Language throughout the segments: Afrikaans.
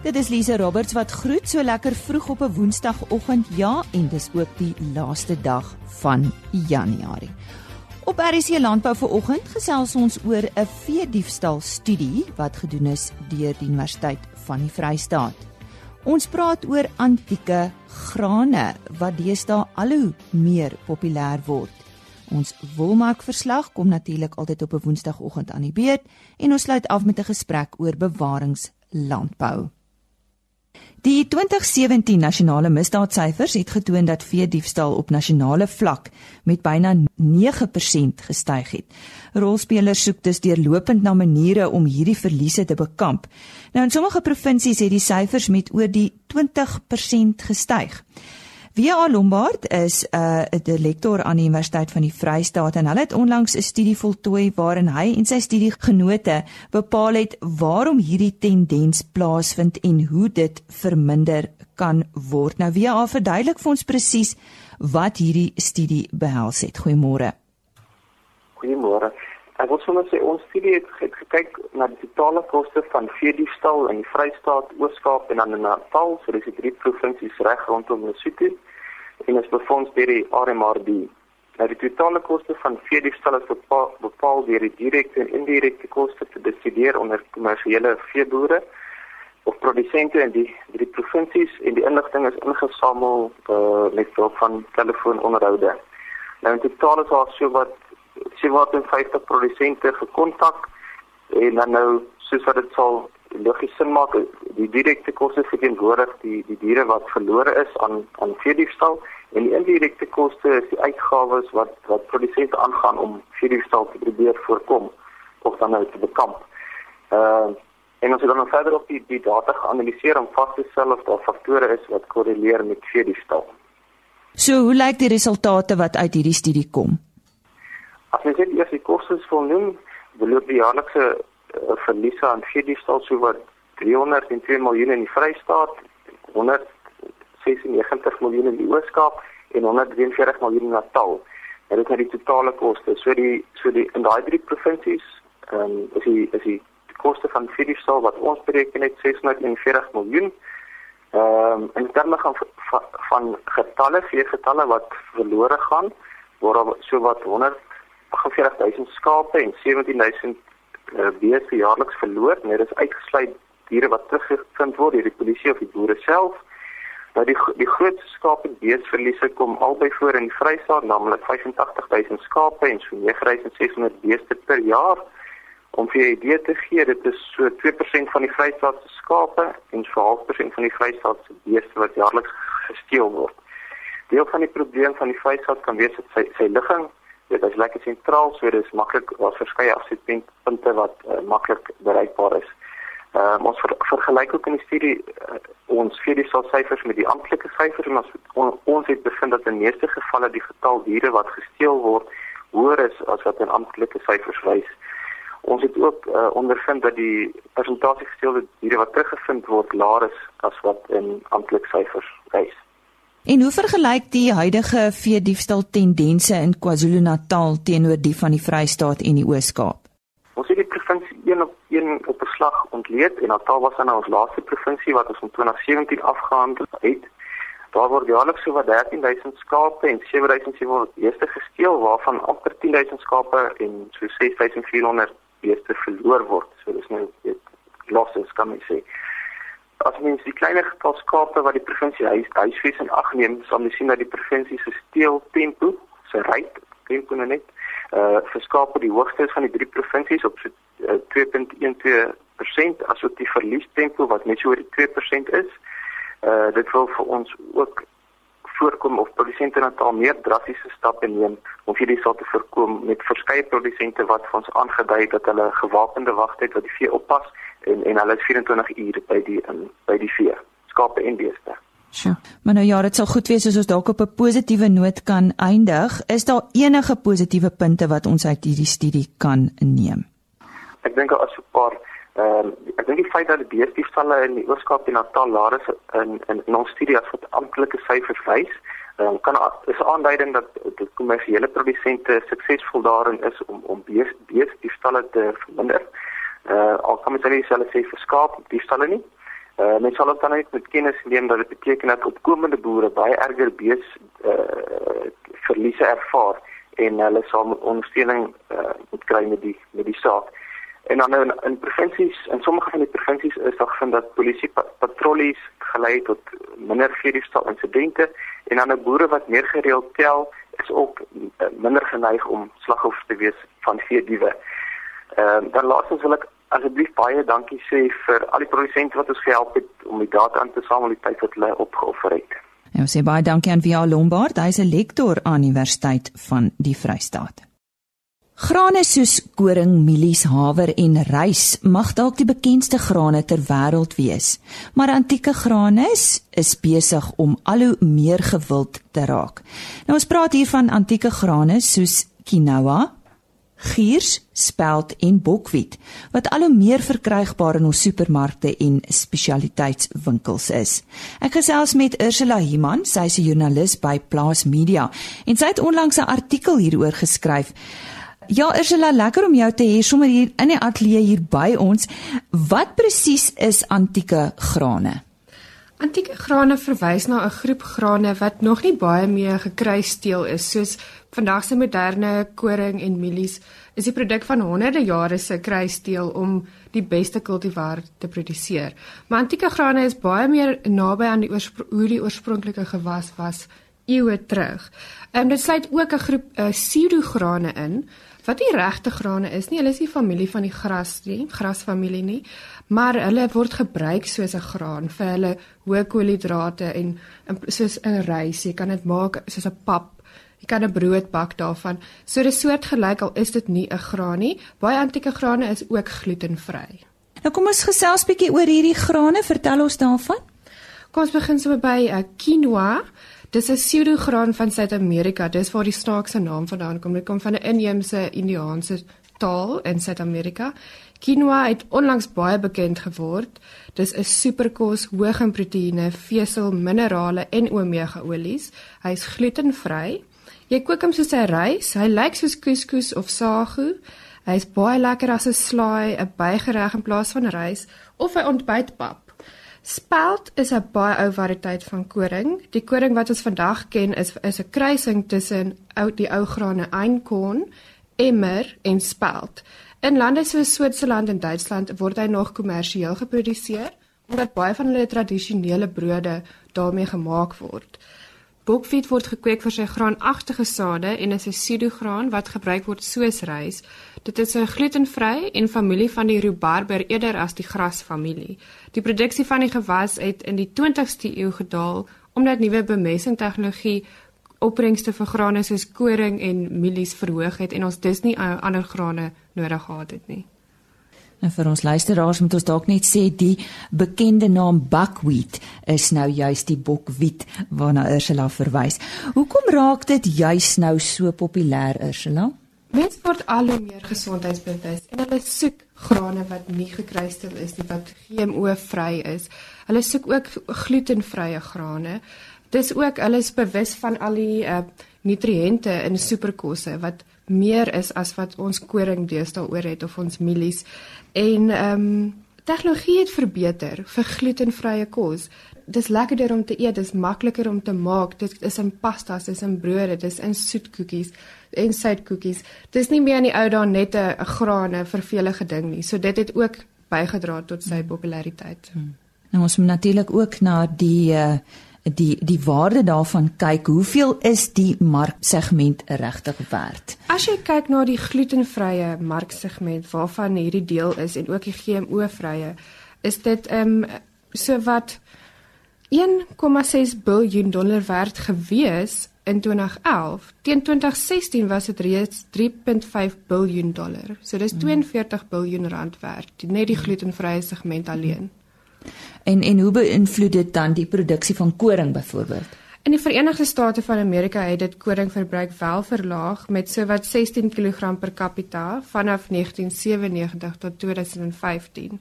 Dit is Lise Roberts wat groet so lekker vroeg op 'n Woensdagoggend. Ja, en dis ook die laaste dag van Januarie. Op RC Landbou vanoggend gesels ons oor 'n veediefstal studie wat gedoen is deur die Universiteit van die Vrystaat. Ons praat oor antieke grane wat deesdae al hoe meer populêr word. Ons wolmark verslag kom natuurlik altyd op 'n Woensdagoggend aan die beurt en ons sluit af met 'n gesprek oor bewaringslandbou. Die 2017 nasionale misdaadsyfers het getoon dat veediefstal op nasionale vlak met byna 9% gestyg het. Rolspelers soek dus deurlopend na maniere om hierdie verliese te bekamp. Nou in sommige provinsies het die syfers met oor die 20% gestyg. Via Lombard is 'n uh, lektor aan die Universiteit van die Vrystaat en hulle het onlangs 'n studie voltooi waarin hy en sy studiegenote bepaal het waarom hierdie tendens plaasvind en hoe dit verminder kan word. Nou Via verduidelik vir ons presies wat hierdie studie behels het. Goeiemôre. Goeiemôre. Ek wil sommer sê ons studie het, het gekyk na die totale koste van veediefstal in die Vrystaat, Oos-Kaap en dan in Natal, so dis die drie provinsies reg rondom Lesotho en is befonds deur die RMRD. Nou die totale koste van veediefstal is bepaal, bepaal deur die direkte en indirekte koste te bestudeer onder kommersiële veeboere of produsente in die drie provinsies en die inligting is ingesamel uh, met hulp van telefoononderhoude. Nou in totaal is daar so wat 57 produsente gekontak en dan nou soos wat dit sal logies sin maak die direkte koste verteenwoordig die die diere wat verlore is aan aan veediefstal en die indirekte koste is die uitgawes wat wat produsente aangaan om veediefstal te probeer voorkom of dan nou te bekamp. Uh en ons het dan verder op die die data geanaliseer om vas te stel of daar faktore is wat korreleer met veediefstal. So hoe lyk die resultate wat uit hierdie studie kom? As jy net eers die kostes wil noem, beloop die jaarlikse uh, verliese aan veediefstal so wat 302 miljoen in die Vrystaat, 196 miljoen in die Oos-Kaap en 143 miljoen in Natal. En dit is net die totale koste. So die so die in daai drie provinsies, ehm um, is die is die koste van veediefstal wat ons bereken het 641 miljoen. Ehm um, in terme van van, van getalle, vier getalle wat verlore gaan, waar so wat 100 48000 skape en 17000 uh, beeste jaarliks verloor. Net nou, is uitgesluit diere wat teruggevind word deur die polisie of die boere self. Nou die die grootste skaap en beesverliese kom albei voor in die Vrystaat, naamlik 85000 skape en so 9600 beeste per jaar. Om vir 'n idee te gee, dit is so 2% van die Vrystaat se skape en so 0.5% van die Vrystaat se beeste wat jaarliks gesteel word. Deel van die probleem van die Vrystaat kan wees dat sy sy ligging dit is lekker sentraal so dis maklik daar's verskeie afsetpunte wat uh, maklik bereikbaar is. Uh, ons ver, vergelyk ook in die studie uh, ons fedisal syfers met die amptelike syfers en ons on, ons het bevind dat in meeste gevalle die getal diere wat gesteel word hoër is as wat in amptelike syfers wys. Ons het ook uh, ondervind dat die persentasie gesteelde diere wat teruggevind word laer is as wat in amptelike syfers wys. En hoe vergelyk die huidige veediefstal tendense in KwaZulu-Natal teenoor die van die Vrystaat en die Oos-Kaap? Ons het die provinsie een op een op beslag ontleed en Natal was dan ons laaste provinsie wat ons in 2017 afgehandel het. Daar word jaarliks so wat 13000 skape en 7700 beeste gesteel waarvan amper 10000 skape en so 6400 beeste verloor word. So dis nou dit losses kan mens sê as mens die kleiner getal skape wat die provinsie huis huisves in ag neem, sal mens sien dat die provinsie se steel tempo, se ryk tempo nou net, uh vir skape die hoogste is van die drie provinsies op so uh, 2.12% asook die verlies tempo wat net so oor die 2% is. Uh dit wil vir ons ook voorkom of produsente Natal meer drastiese stappe neem om hierdie sal te voorkom met verskeie produsente wat vir ons aangedui het dat hulle gewapende wagtyd wat die vee oppas en en hulle is 24 ure by die in by die vee skape en beeste. Sjoe. Maar nou ja, dit sal goed wees as ons dalk op 'n positiewe noot kan eindig. Is daar enige positiewe punte wat ons uit hierdie studie kan neem? Ek dink as 'n paar ehm um, ek dink die feit dat die beestiefstalle in die Oos-Kaap en Natal laer is in in, in ons studie as wat amptelike syfers wys, um, kan is aanduiding dat die kommersiële produsente suksesvol daarin is om om beestiefstalle te verminder uh al kan mens nie self sê vir skaap die stalle nie Uh, mens sal ook dan net met kennis neem dat dit beteken dat opkomende boere baie erger bees uh, verliese ervaar en hulle sal ondersteuning uh, moet kry met die met die saak. En dan in, in provinsies, in sommige van die provinsies is daar gevind dat polisie patrollies gelei het tot minder vredestal insidente en dan 'n boere wat meer gereeld tel is ook uh, minder geneig om slagoffers te wees van veediewe. Ehm uh, dan laastens wil ek asseblief baie dankie sê vir al die produsente wat ons gehelp het om die data aan te samel, die tyd wat hulle opgeoffer het. En ons sê baie dankie aan Via Lombard, hy is 'n lektor aan Universiteit van die Vrystaat. Grane soos koring, mielies, haver en rys mag dalk die bekendste grane ter wêreld wees, maar antieke grane is, is besig om al hoe meer gewild te raak. Nou ons praat hier van antieke grane soos quinoa, giers, spelt en bokwiet wat al hoe meer verkrygbaar in ons supermarkte en spesialiteitswinkels is. Ek gesels met Ursula Himan, sy is 'n joernalis by Plaas Media en sy het onlangs 'n artikel hieroor geskryf. Ja, Ursula, lekker om jou te hê sommer hier in die ateljee hier by ons. Wat presies is antieke grane? Antieke grane verwys na 'n groep grane wat nog nie baie meer gekruisteel is soos vandag se moderne koring en mielies is die produk van honderde jare se kruisteel om die beste kultivar te produseer. Maar antieke grane is baie meer naby aan die hoe die oorspronklike gewas was eeue terug. Ehm um, dit sluit ook 'n groep uh, pseudograne in wat nie regte grane is nie. Hulle is nie familie van die gras nie, grasfamilie nie maar hulle word gebruik soos 'n graan vir hulle hoë koolhidrate en, en soos 'n rys. Jy kan dit maak soos 'n pap. Jy kan 'n brood bak daarvan. So dis soort gelyk al is dit nie 'n graan nie. Baie antieke grane is ook glutenvry. Nou kom ons gesels bietjie oor hierdie grane. Vertel ons daarvan. Kom ons begin sommer by 'n uh, quinoa. Dis 'n pseudograan van Suid-Amerika. Dis waar die snaakse naam vandaan kom. Dit kom van 'n inheemse Indiaanse taal in Suid-Amerika. Quinoa het onlangs baie bekend geword. Dis 'n superkos hoog in proteïene, vesel, minerale en omega-olies. Hy's glutenvry. Jy kook hom soos 'n rys. Hy lyk soos couscous of sagu. Hy's baie lekker as 'n slaai, 'n bygereg in plaas van rys of 'n ontbytpap. Spelt is 'n baie ou variëteit van koring. Die koring wat ons vandag ken is is 'n kruising tussen ou die ou grane einkorn, emmer en spelt. In lande soos Switserland en Duitsland word hy nog kommersieel geproduseer omdat baie van hulle tradisionele brode daarmee gemaak word. Bokwiet word gekweek vir sy graanagtige sade en is 'n pseudograan wat gebruik word soos rys. Dit is 'n glutenvry en familie van die rhubarber eerder as die grasfamilie. Die produksie van die gewas het in die 20ste eeu gedaal omdat nuwe bemessing tegnologie opbrengste vir grane soos koring en mielies verhoog het en ons dus nie ander grane nodig gehad het nie. En vir ons luisteraars moet ons dalk net sê die bekende naam buckwheat is nou juist die bokwiet waarna Ursula verwys. Hoekom raak dit juist nou so populêr Ursula? Mense word al hoe meer gesondheidsbewus en hulle soek grane wat nie gekruistel is nie, wat GMO-vry is. Hulle soek ook glutenvrye grane dis ook hulle is bewus van al die uh, nutriënte in superkosse wat meer is as wat ons koring deesdae oor het of ons mielies en ehm um, tegnologie het verbeter vir glutenvrye kos. Dis lekkerder om te eet, dis makliker om te maak. Dit is in pastas, dis in brode, dis in soetkoekies en suidkoekies. Dis nie meer in die ou dae net 'n grane vervelige ding nie. So dit het ook bygedra tot sy populariteit. Hmm. Nou ons moet natuurlik ook na die uh die die waarde daarvan kyk, hoeveel is die marksegment regtig werd? As jy kyk na die glutenvrye marksegment waarvan hierdie deel is en ook die GMO-vrye, is dit ehm um, so wat 1,6 miljard dollar werd gewees in 2011. Teen 2016 was dit reeds 3.5 miljard dollar. So dis 42 miljard rand werd, net die glutenvrye segment alleen. Hmm. En en hoe beïnvloed dit dan die produksie van koring byvoorbeeld? In die Verenigde State van Amerika het dit koringverbruik wel verlaag met sowat 16 kg per capita vanaf 1997 tot 2015.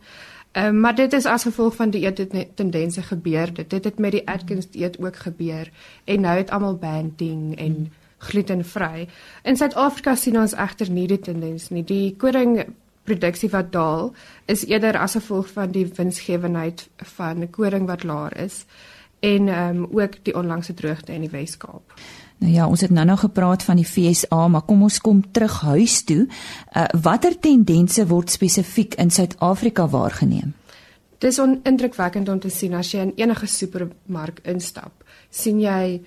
Ehm uh, maar dit is as gevolg van die eettendense gebeur dit. Dit het met die Atkins dieet ook gebeur en nou het almal banting en glutenvry. In Suid-Afrika sien ons egter nie die tendens nie. Die koring produksie wat daal is eerder as gevolg van die winsgewendheid van koring wat laer is en ehm um, ook die onlangse droogte in die Wes-Kaap. Nou ja, ons het nou nog gepraat van die FSA, maar kom ons kom terug huis toe. Uh, watter tendense word spesifiek in Suid-Afrika waargeneem? Dis onindrukwekkend om te sien as jy in enige supermark instap, sien jy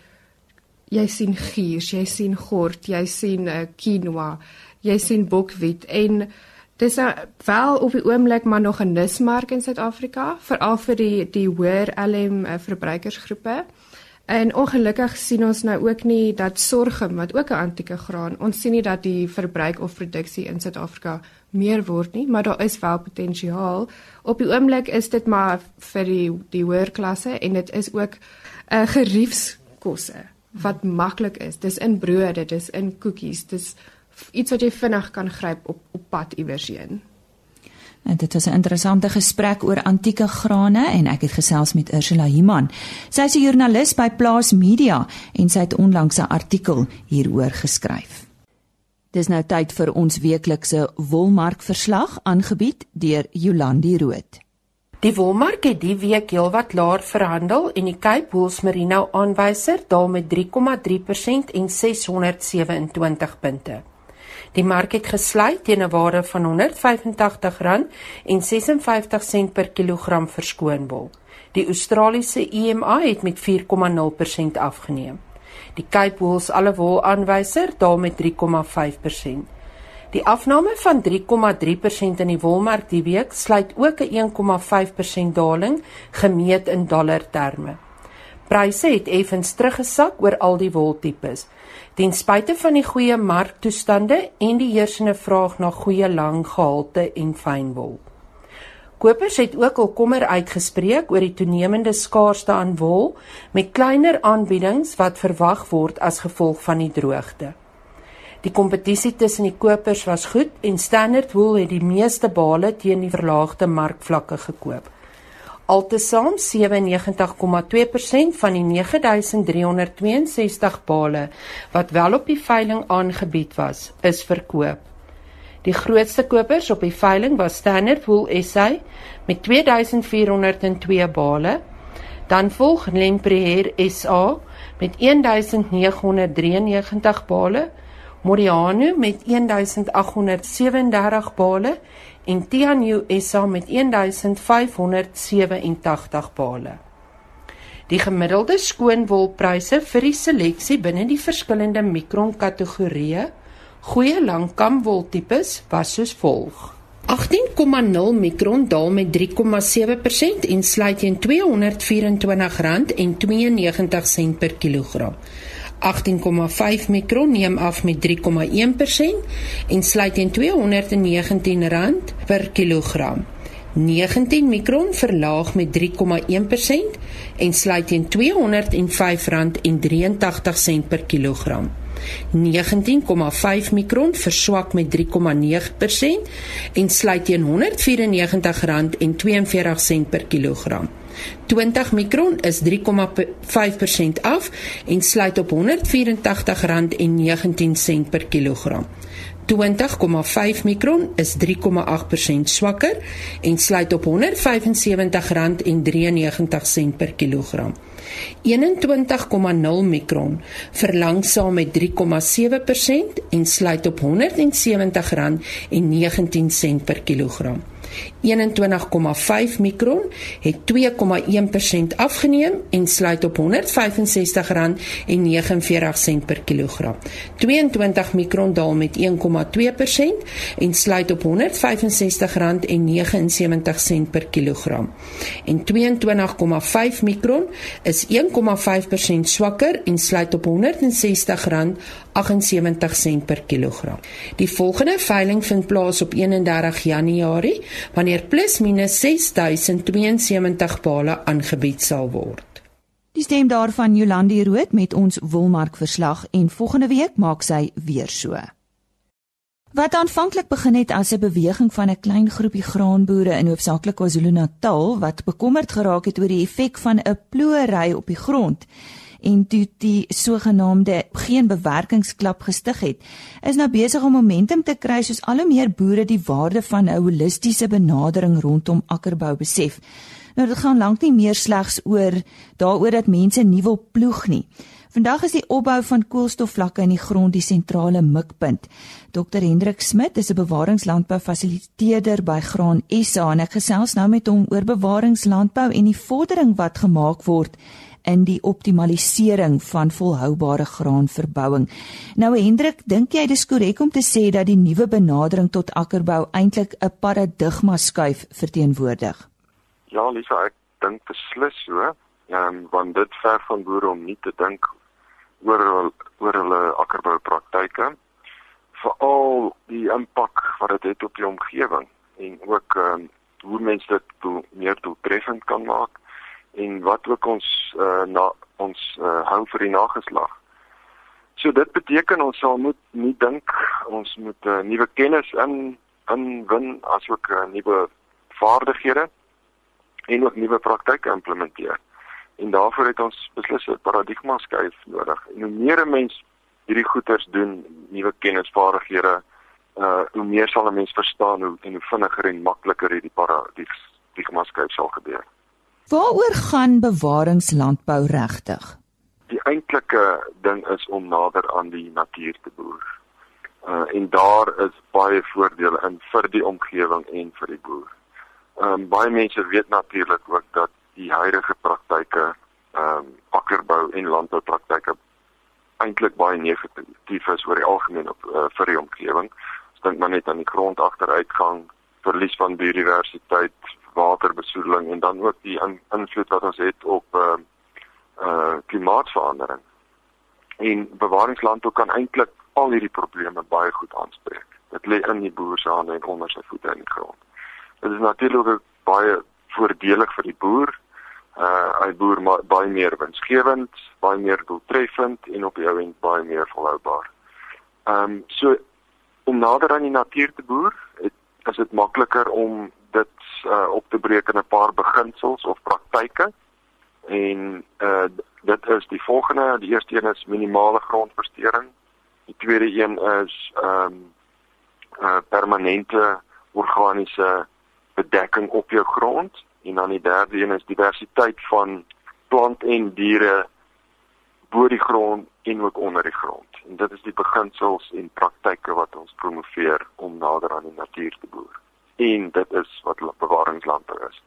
jy sien gier, jy sien gort, jy sien uh, quinoa, jy sien bokwiet en dis nou wel op die oomblik maar nog 'n nismark in Suid-Afrika, veral vir die die hoër LM uh, verbruikersgroepe. En ongelukkig sien ons nou ook nie dat sorghum wat ook 'n antieke graan, ons sien nie dat die verbruik of produksie in Suid-Afrika meer word nie, maar daar is wel potensiaal. Op die oomblik is dit maar vir die die hoër klasse en dit is ook 'n uh, geriefskosse wat maklik is. Dis in brode, dis in koekies, dis iets wat jy vinnig kan gryp op op pad iewers heen. En dit was 'n interessante gesprek oor antieke grane en ek het gesels met Ursula Himan. Sy is 'n joernalis by Plaas Media en sy het onlangs 'n artikel hieroor geskryf. Dis nou tyd vir ons weeklikse wolmarkverslag aangebied deur Jolandi Root. Die wolmark het die week heelwat laer verhandel en die Cape Wool Merino aanwyser daal met 3,3% en 627 punte. Die mark het gesluit teen 'n waarde van R185.56 per kilogram vir skoonwol. Die Australiese EMA het met 4,0% afgeneem. Die Cape Wool alle wol aanwyser daal met 3,5%. Die afname van 3,3% in die wolmark die week sluit ook 'n 1,5% daling gemeet in dollar terme. Pryse het effens teruggesak oor al die woltipes. Ten spyte van die goeie marktoestande en die heersende vraag na goeie lang gehalte en fynwol. Kopers het ook al kommer uitgespreek oor die toenemende skaarste aan wol met kleiner aanbiedings wat verwag word as gevolg van die droogte. Die kompetisie tussen die kopers was goed en Standard Wool het die meeste bale teen die verlaagde markvlakke gekoop. Altesaam 97,2% van die 9362 bale wat wel op die veiling aangebied was, is verkoop. Die grootste kopers op die veiling was Standard Wool SA met 2402 bale, dan volg Lempreer SA met 1993 bale, Moriano met 1837 bale en Tianyu SA met 1587 bale. Die gemiddelde skoonwolpryse vir die seleksie binne die verskillende mikron kategorieë goeie langkamwoltipes was soos volg: 18,0 mikron daal met 3,7% en sluit teen R224,92 per kilogram. 18,5 mikron neem af met 3,1% en sluit teen R219 per kilogram. 19 mikron verlaag met 3,1% en sluit teen R205,83 per kilogram. 19,5 mikron verswak met 3,9% en sluit teen R194,42 per kilogram. 20 mikron is 3,5% af en sluit op R184,19 per kilogram. 20,5 mikron is 3,8% swakker en sluit op R175,93 per kilogram. 21,0 mikron verlangsaam met 3,7% en sluit op R170,19 per kilogram. 21,5 mikron het 2,1% afgeneem en sluit op R165,49 per kilogram. 22 mikron daal met 1,2% en sluit op R165,79 per kilogram. En 22,5 mikron is 1,5% swakker en sluit op R160,78 per kilogram. Die volgende veiling vind plaas op 31 Januarie wanneer plus minus 6072 bale aangebied sal word. Die stem daarvan Jolandi Rood met ons wolmark verslag en volgende week maak sy weer so. Wat aanvanklik begin het as 'n beweging van 'n klein groepie graanboere in hoofsaaklik KwaZulu-Natal wat bekommerd geraak het oor die effek van 'n ploeëry op die grond, en toe die sogenaamde geen bewerkingsklap gestig het, is nou besig om momentum te kry soos al hoe meer boere die waarde van 'n holistiese benadering rondom akkerbou besef. Nou dit gaan lank nie meer slegs oor daaroor dat mense nie wil ploeg nie. Vandag is die opbou van koolstofvlakke in die grond die sentrale mikpunt. Dr Hendrik Smit is 'n bewaringslandbou fasiliteerder by Graan SA en ek gesels nou met hom oor bewaringslandbou en die vordering wat gemaak word in die optimalisering van volhoubare graanverbouing. Nou Hendrik, dink jy dis korrek om te sê dat die nuwe benadering tot akkerbou eintlik 'n paradigma skuif verteenwoordig? Ja, Lisa, ek dink beslis so. Ja, want dit ver van boere om nie te dink oor oor hulle akkerbou-praktyke veral die impak wat dit het op die omgewing en ook um, hoe mense dit doel, meer doeltreffend kan maak en wat ook ons uh, na ons uh, hou vir die nageslag. So dit beteken ons sal moet nie dink ons moet uh, nuwe kennis in inwin asook uh, nuwe vaardighede en ook nuwe praktyke implementeer. En daarvoor het ons beslis 'n paradigma skuif nodig. En hoe meer 'n mens hierdie goeters doen, nuwe kennisvaardighede, uh hoe meer sal 'n mens verstaan hoe en hoe vinniger en makliker hierdie paradigma skuif sal gebeur. Waaroor gaan bewaringslandbou regtig? Die eintlike ding is om nader aan die natuur te boer. Uh en daar is baie voordele in vir die omgewing en vir die boer. Ehm um, baie mense weet natuurlik ook dat die huidige praktyke ehm um, akkerbou en landboupraktyke eintlik baie negatief is oor die algemeen op uh, vir die omgewing. Ek dink maar net aan die grondagteruitgang, verlies van biodiversiteit, waterbesoedeling en dan ook die in, invloed wat ons het op uh uh klimaatsverandering. En bewaringslandbou kan eintlik al hierdie probleme baie goed aanspreek. Dit lê in die boer se hande en onder sy voete in die grond. Dit is natuurlik baie voordelig vir die boer uh hy boer baie meer winsgewend, baie meer doeltreffend en op die ou end baie meer volhoubaar. Ehm um, so om nader aan die natuur te boer, het, is dit makliker om dit uh op te breek in 'n paar beginsels of praktyke. En uh dit is die volgende, die eerste een is minimale grondversteuring. Die tweede een is ehm um, uh permanente organiese bedekking op jou grond en dan die derde een is diversiteit van plant en diere bo die grond en ook onder die grond. En dit is die beginsels en praktyke wat ons promoveer om nader aan die natuur te boer. En dit is wat bewaringslandbou is.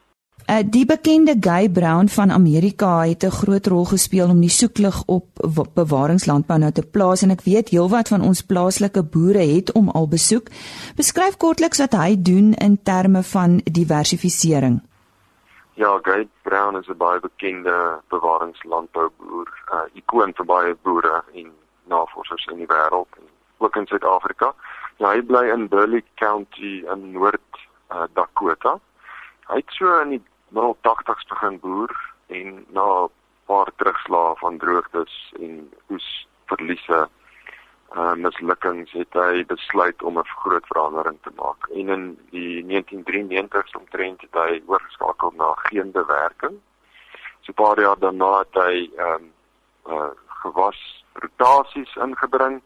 Uh, die bekende Guy Brown van Amerika het 'n groot rol gespeel om die soeklig op bewaringslandbou nou te plaas en ek weet heelwat van ons plaaslike boere het hom al besoek. Beskryf kortliks wat hy doen in terme van diversifisering. Ja, Guy Brown is 'n baie bekende bewaringslandbouboer, 'n uh, ikoon vir baie boere en navorsers in die wêreld en ook in Suid-Afrika. Ja, hy bly in Burleigh County in Noord-Dakota. Uh, hy het so in die middel 80's begin boer en na 'n paar terugslae van droogtes en oesverliese uh mislukkings het hy besluit om 'n groot verandering te maak. En in die 1993s omtrent het hy oorgeskakel na geen bewerking. So 'n paar jaar daarna het hy um uh gewas rotasies ingebring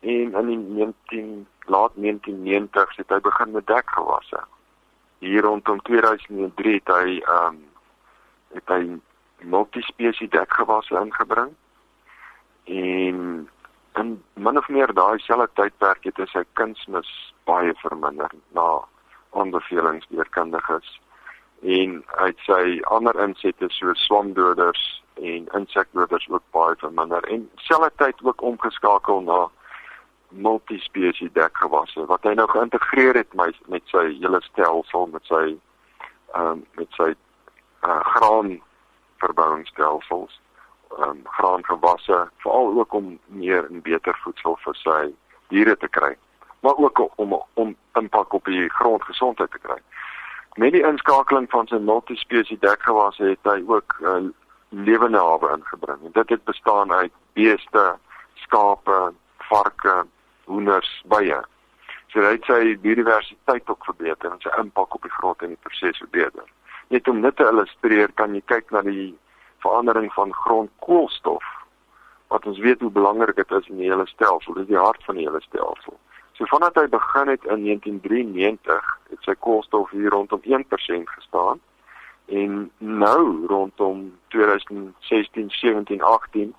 en in die 19 laat 1990s het hy begin met dekgewasse. Hier rondom 2003 het hy um het hy multispesie dekgewasse ingebring. En in min of meer daai selfde tydperk het hy sy kunsmis baie verminder na aanbevelings deur kundiges. En het sy ander insette so swamdoders en insekdoders ook baie verminder. En selfde tyd ook omgeskakel na multispesie dekgewasse wat hy nou geïntegreer het met met sy hele stelsel met sy ehm um, met sy uh, graan verbouingsstelsels um, graangewasse veral ook om meer en beter voedsel vir sy diere te kry maar ook om om impak op die grondgesondheid te kry. Met die inskakeling van sy multispesie dekgewasse het hy ook uh, lewende hawe ingebring. Dit het bestaan uit beeste skape varke hoenders bye so hy het sy biodiversiteit ook verbeter en sy impak op die grond en die proses verbeter net om dit te illustreer kan jy kyk na die verandering van grondkoolstof wat ons weet hoe belangrik dit is in die hele stelsel. Dit is die hart van die hele stelsel. So vanaf hy begin het in 1993, het sy koolstof hier rondom 1% gestaan en nou rondom 2016, 17, 18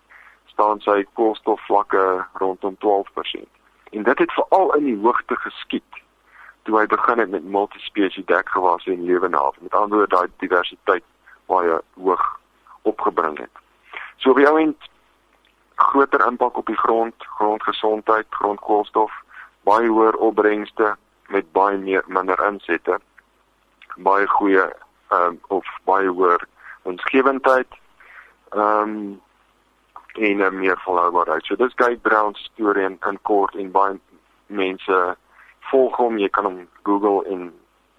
staan sy koolstofvlakke rondom 12%. En dit het veral in die hoogte geskied toe hy begin het met multispesie dekgewasse en lewenhawe. Met ander woorde daai diversiteit baie hoog opgebring het. So wie ou groter impak op die grond, grondgesondheid, grondkoolstof, baie hoër opbrengste met baie meer minder insette. Baie goeie ehm um, of baie hoër winsgewendheid. Ehm um, en 'n meer volhoubaarheid. So dis Guy Brown se storie in, in kort en baie mense volg hom. Jy kan hom Google en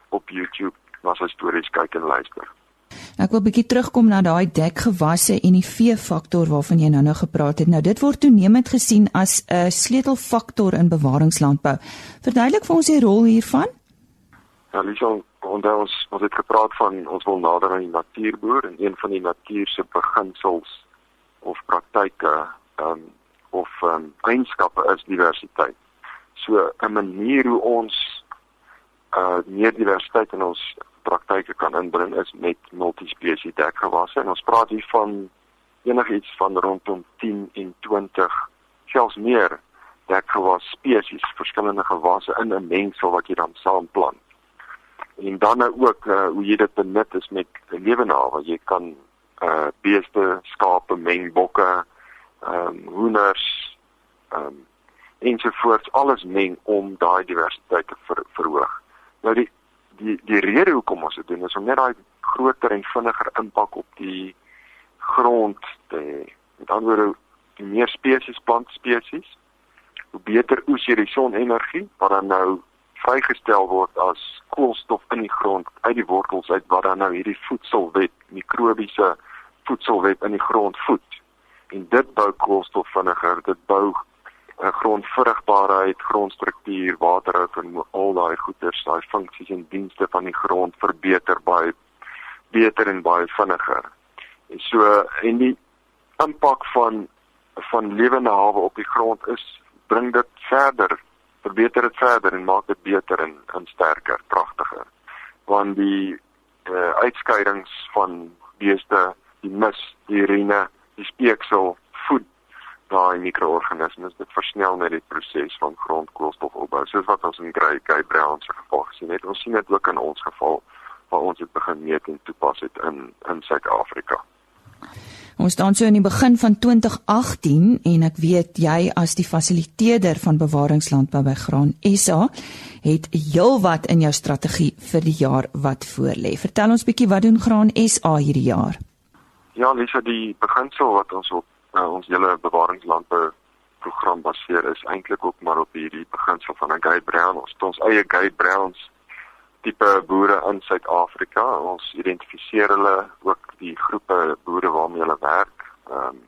op YouTube na sy stories kyk en luister. Ek wil bietjie terugkom na daai dekgewasse en die vee-faktor waarvan jy nou-nou gepraat het. Nou dit word toenemend gesien as 'n sleutelfaktor in bewaringslandbou. Verduidelik vir ons die rol hiervan. Ja, Lisa, onthou ons ons het gepraat van ons wil nader aan die natuur boer en een van die natuur se beginsels of praktyke um, of um, eienskappe is diversiteit. So 'n manier hoe ons uh meer diversiteit in ons praktyke kan inbring is met multispesie dekgewasse en ons praat hier van enigiets van rondom 10 en 20 selfs meer dekgewas spesies verskillende gewasse in 'n mengsel wat jy dan saamplant. En dan nou ook uh, hoe jy dit benut is met lewenawe. Jy kan uh beeste, skape, meng, bokke, ehm um, hoenders, ehm um, ensovoorts alles meng om daai diversiteit te ver, verhoog. Nou die die die rede hoekom ons dit doen is om net daai groter en vinniger impak op die grond te met ander woorde die meer spesies plantspesies hoe beter oes jy die sonenergie wat dan nou vrygestel word as koolstof in die grond uit die wortels uit wat dan nou hierdie voedselwet mikrobiese voedselwet in die grond voed en dit bou koolstof vinniger dit bou 'n grondvrugbaarheid, grondstruktuur, waterhou en al daai goeders, daai funksies en dienste van die grond verbeter baie beter en baie vinniger. En so en die impak van van lewende hawe op die grond is bring dit verder, verbeter dit verder en maak dit beter en en sterker, kragtiger. Want die uh, uitskeidings van beeste, die mis, die urine, die speeksel voed daai mikroorganismes dit versnel net die proses van grondkoolstofopbou soos wat ons in Grey Gay Brown se geval gesien het ons sien dit ook in ons geval waar ons dit begin meet en toepas het in in Suid-Afrika Ons staan so in die begin van 2018 en ek weet jy as die fasiliteerder van bewaringslandbou by Graan SA het heelwat in jou strategie vir die jaar wat voorlê. Vertel ons bietjie wat doen Graan SA hierdie jaar? Ja, Lisa, die beginsel wat ons op uh, ons hele bewaringslandbou program baseer is eintlik ook maar op hierdie beginsel van 'n Guy Brown ons ons eie Guy Browns tipe boere in Suid-Afrika. Ons identifiseer hulle ook die groepe boere waarmee hulle werk. Ehm um,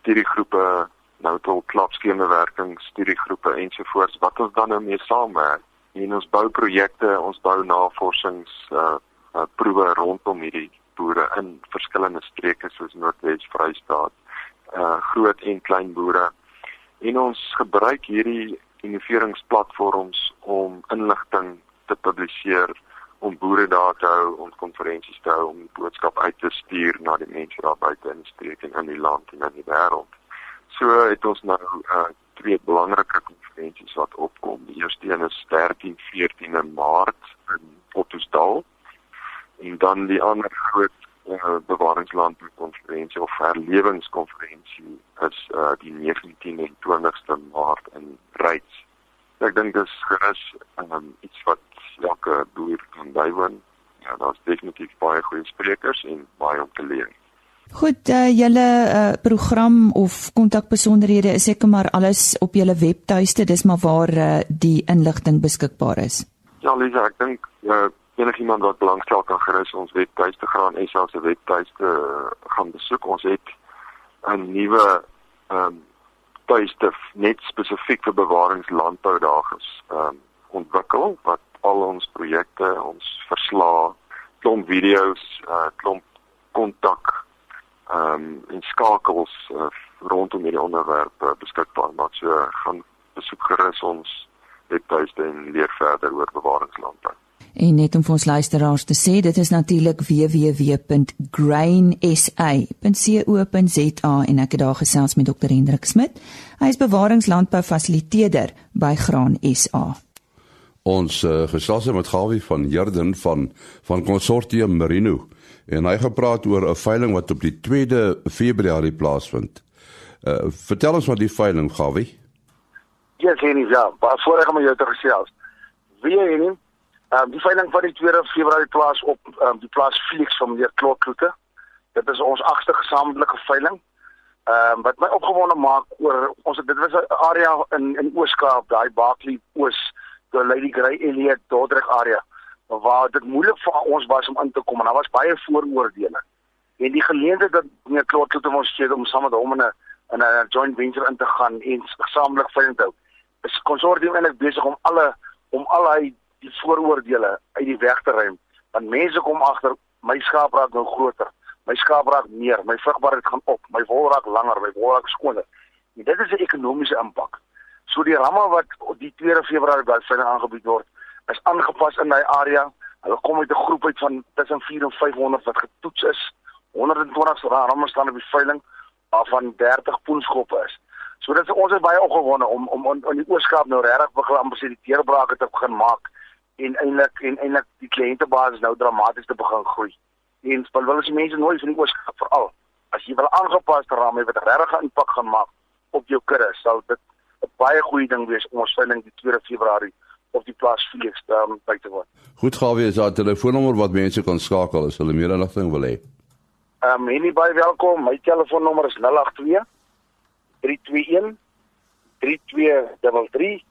studiegroepe nou tot klapskemerwerking studiegroepe ensovoorts wat ons dan nou mee saamwerk. En ons bou projekte ons bou navorsings uh, uh proewe rondom hierdie boere in verskillende streke soos Noordwes Vrystaat uh groot en klein boere. En ons gebruik hierdie innoveringsplatforms om inligting te publiseer om boere daar te hou, om konferensies te hou, om boodskap uit te stuur na die mense daar buite in die streek en in die land en in die wêreld. So het ons nou uh twee belangrike konferensies wat opkom. Die eerste een is 13 14 Maart in Ottosdal en dan die ander groot uh, bewaringslandboukonferensie of herlewingskonferensie is uh, die 19 en 20ste Maart in Ryds. Ek dink dis gerus um, iets wat elke boer kan bywoon. Ja, daar's definitief baie goeie sprekers en baie om te leer. Goed, uh, julle uh, program of kontakbesonderhede is seker maar alles op julle webtuiste, dis maar waar uh, die inligting beskikbaar is. Ja, Lisa, ek dink uh, enigiemand wat belangstel kan gerus ons webtuiste gaan en selfs se webtuiste uh, gaan besoek. Ons het 'n nuwe ehm um, tuiste net spesifiek vir bewaringslandbou daar ges ehm um, ontwikkel wat al ons projekte, ons verslae, klomp video's, uh, klomp kontak ehm um, en skakels uh, rondom hierdie onderwerp uh, beskikbaar maak. So gaan besoek gerus ons webtuiste en leer verder oor bewaringslandbou. En net om vir ons luisteraars te sê, dit is natuurlik www.grainsa.co.za en ek het daar gesels met Dr. Hendrik Smit. Hy is bewaringslandbou fasiliteerder by Graan SA. Ons uh, gesels met Gawie van Herden van van Consortium Merino en hy gepraat oor 'n veiling wat op die 2de Februarie plaasvind. Uh, vertel ons wat die veiling Gawie. Ja, sien jy ja, maar voorreg om jou te gesels. Wie jy nie Ehm um, die veiling van die 2 Februarie plaas op ehm um, die plaas Felix van meneer Klokkloete. Dit is ons agste gesamentlike veiling. Ehm um, wat my opgewonde maak oor ons dit was 'n area in in Ooskaap, daai Barkley Oos, die Lady Grey Elliot Dordrecht area waar dit moeilik vir ons was om in te kom en daar was baie vooroordeele. En die geleentheid dat meneer Klokkloete ons gee om saam met hom in 'n in 'n joint venture in te gaan en gesamentlik veiling te hou. Is konsortium eintlik besig om alle om al hy die vooroordeele uit die weg te ruim want mense kom agter my skaap raak nou groter my skaap raak meer my vrugbaarheid gaan op my wol raak langer my wol raak skoner. En dit is 'n ekonomiese impak. So die ramme wat op die 2 Februarie hulle aangebied word is aangepas in daai area. Hulle kom uit 'n groep uit van tussen 4 en 500 wat getoets is. 120 ramme staan op die veiling waarvan 30 poenskoppe is. So dit is ons is baie opgewonde om om in die Ooskaap nou regtig begin amper die deurbrake te begin maak en eintlik en eintlik die kliëntebasis nou dramaties te begin groei. En wil wil as die mense nooit van die ooskap veral as jy wil aangepaste ramme wat regtig 'n impak gaan maak op jou kudde, sal dit 'n baie goeie ding wees om ons veiling die 2 Februarie op die plaas Felix um, by te woon. Goed gawe is daar 'n telefoonnommer wat mense kan skakel as hulle meer inligting wil hê. Ehm um, enige baie welkom. My telefoonnommer is 082 321 3233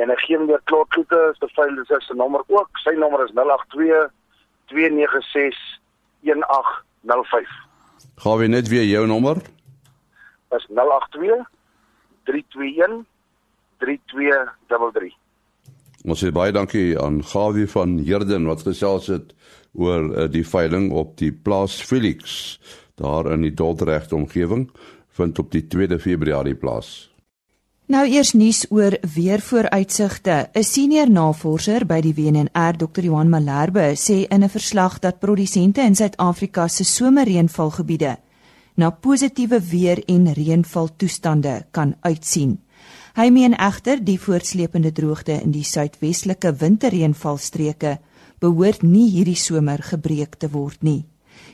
en ek gee hom weer klokkoete se file dis sy nommer ook. Sy nommer is 082 296 1805 Gaan we net weer jou nommer? Is 082 321 3233 Ons sê baie dankie aan Gawie van Herden wat gesels het oor uh, die veiling op die plaas Felix daar in die Dordrecht omgewing vind op die 2de Februarie plaas. Nou eers nuus oor weervooruitsigte. 'n Senior navorser by die WNR, Dr. Johan Malherbe, sê in 'n verslag dat produsente in Suid-Afrika se somerreënvalgebiede na positiewe weer en reënvaltoestande kan uitsien. Hy meen egter die voortsleepende droogte in die suidwestelike winterreënvalstreke behoort nie hierdie somer gebreek te word nie.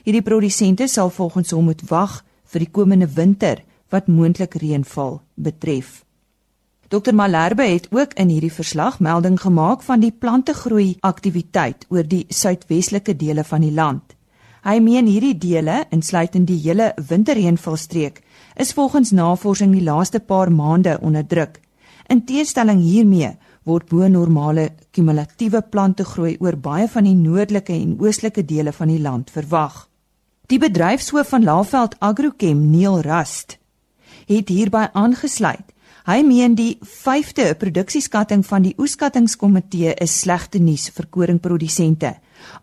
Hierdie produsente sal volgens hom moet wag vir die komende winter wat moontlik reënval betref. Dr Malherbe het ook in hierdie verslag melding gemaak van die plantegroei aktiwiteit oor die suidwestelike dele van die land. Hy meen hierdie dele, insluitend die hele winterreënvalstreek, is volgens navorsing die laaste paar maande onder druk. In teenstelling hiermee word bo normale kumulatiewe plantegroei oor baie van die noordelike en oostelike dele van die land verwag. Die bedryfshoof van Laveld Agrochem, Neil Rust, het hierby aangesluit Hy meen die 5de produksieskatting van die oeskattingskomitee is slegte nuus vir koringprodusente,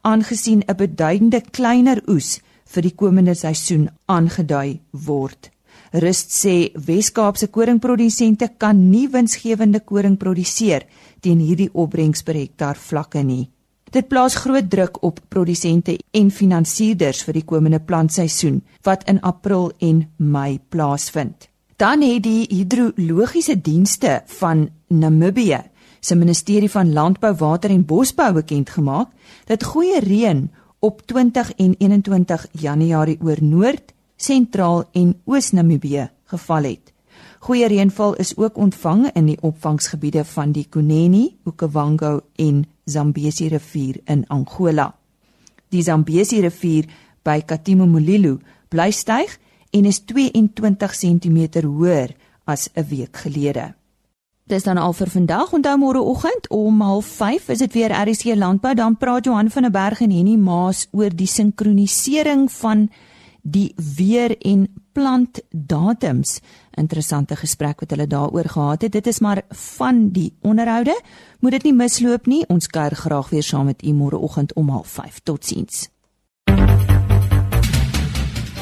aangesien 'n beduidende kleiner oes vir die komende seisoen aangedui word. Rust sê Wes-Kaapse koringprodusente kan nie winsgewende koring produseer teen hierdie opbrengs per hektaar vlakke nie. Dit plaas groot druk op produsente en finansierders vir die komende plantseisoen wat in April en Mei plaasvind. Dan het die hidrologiese dienste van Namibië se ministerie van landbou, water en bosbou bekend gemaak dat goeie reën op 20 en 21 Januarie oor Noord, Sentraal en Oos-Namibië geval het. Goeie reënval is ook ontvang in die opvangsgebiede van die Kuneni, Okavango en Zambesi rivier in Angola. Die Zambesi rivier by Katimomulilo bly styg en is 22 cm hoër as 'n week gelede. Dis dan al vir vandag. Onthou môre oggend om 05:30 is dit weer RC Landbou. Dan praat Johan van der Berg en Henny Maas oor die sinkronisering van die weer en plant datums. Interessante gesprek wat hulle daaroor gehad het. Dit is maar van die onderhoude. Moet dit nie misloop nie. Ons kuier graag weer saam met u môre oggend om 05:30. Totsiens.